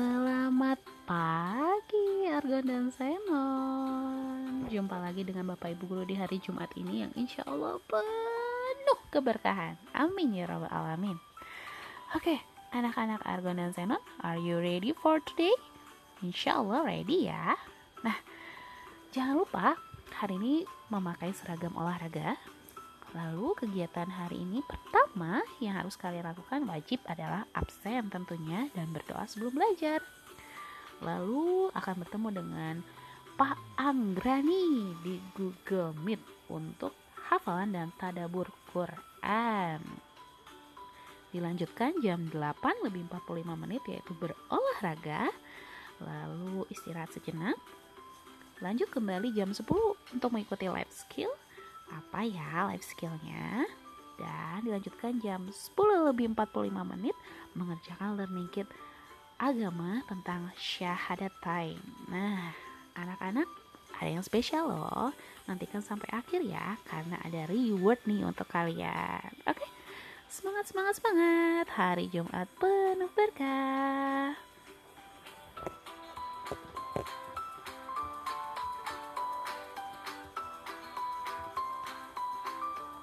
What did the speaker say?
Selamat pagi Argon dan Senon. Jumpa lagi dengan Bapak Ibu Guru di hari Jumat ini Yang insya Allah penuh keberkahan. Amin ya Rabbal Alamin. Oke, anak-anak Argon dan Senon Are you ready for today? Insya Allah ready ya. Nah, jangan lupa hari ini memakai seragam olahraga Lalu kegiatan hari ini pertama yang harus kalian lakukan wajib adalah absen tentunya dan berdoa sebelum belajar. Lalu akan bertemu dengan Pak Anggrani di Google Meet untuk hafalan dan tadabur Quran. Dilanjutkan jam 8 lebih 45 menit yaitu berolahraga, lalu istirahat sejenak. Lanjut kembali jam 10 untuk mengikuti life skill apa ya life skillnya dan dilanjutkan jam 10 lebih 45 menit mengerjakan learning kit agama tentang syahadat time. Nah, anak-anak ada yang spesial loh. Nantikan sampai akhir ya karena ada reward nih untuk kalian. Oke. Semangat semangat semangat. Hari Jumat penuh berkah.